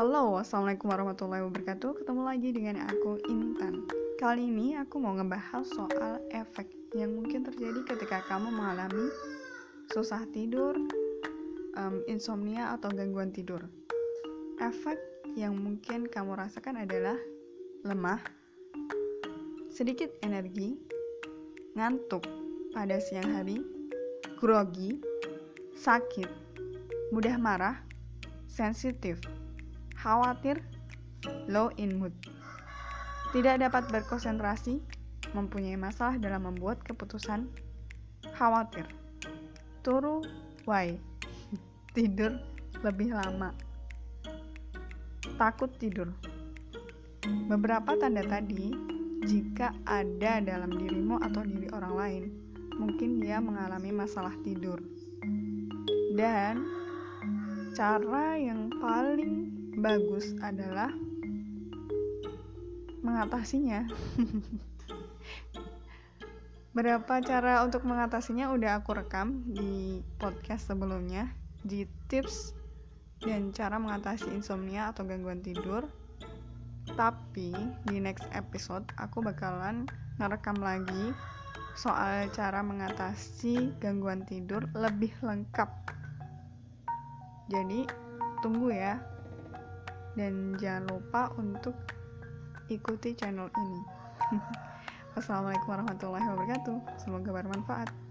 Halo, Assalamualaikum warahmatullahi wabarakatuh. Ketemu lagi dengan aku, Intan. Kali ini aku mau ngebahas soal efek yang mungkin terjadi ketika kamu mengalami susah tidur, um, insomnia, atau gangguan tidur. Efek yang mungkin kamu rasakan adalah lemah, sedikit energi, ngantuk pada siang hari, grogi, sakit, mudah marah, sensitif, khawatir, low in mood, tidak dapat berkonsentrasi, mempunyai masalah dalam membuat keputusan, khawatir, turu, why, tidur lebih lama, takut tidur. Beberapa tanda tadi, jika ada dalam dirimu atau diri orang lain, mungkin dia mengalami masalah tidur. Dan cara yang paling bagus adalah mengatasinya. Berapa cara untuk mengatasinya udah aku rekam di podcast sebelumnya di tips dan cara mengatasi insomnia atau gangguan tidur. Tapi di next episode aku bakalan ngerekam lagi soal cara mengatasi gangguan tidur lebih lengkap. Jadi tunggu ya dan jangan lupa untuk ikuti channel ini. Wassalamualaikum warahmatullahi wabarakatuh. Semoga bermanfaat.